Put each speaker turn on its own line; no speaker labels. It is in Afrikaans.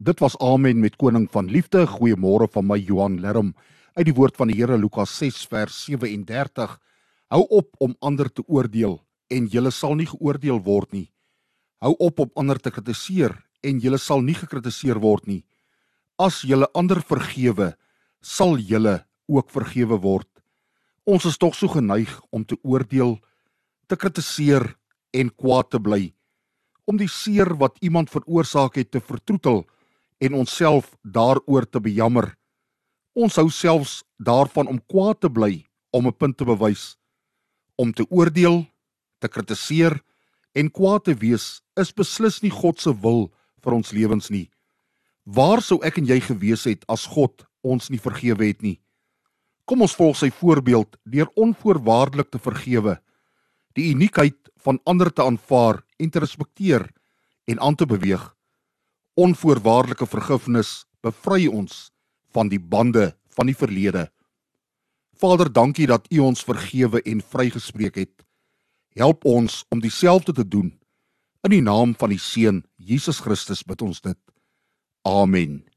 Dit was Amen met koning van liefde. Goeiemôre van my Johan Lerm uit die woord van die Here Lukas 6 vers 37. Hou op om ander te oordeel en jy sal nie geoordeel word nie. Hou op om ander te kritiseer en jy sal nie gekritiseer word nie. As jy ander vergewe, sal jy ook vergewe word. Ons is tog so geneig om te oordeel, te kritiseer en kwaad te bly om die seer wat iemand veroorsaak het te vertroetel en onsself daaroor te bejammer. Ons hou selfs daarvan om kwaad te bly om 'n punt te bewys. Om te oordeel, te kritiseer en kwaad te wees is beslis nie God se wil vir ons lewens nie. Waar sou ek en jy gewees het as God ons nie vergewe het nie? Kom ons volg sy voorbeeld deur onvoorwaardelik te vergewe, die uniekheid van ander te aanvaar en te respekteer en aan te beweeg onvoorwaardelike vergifnis bevry ons van die bande van die verlede. Vader, dankie dat U ons vergewe en vrygespreek het. Help ons om dieselfde te doen. In die naam van die Seun Jesus Christus bid ons dit. Amen.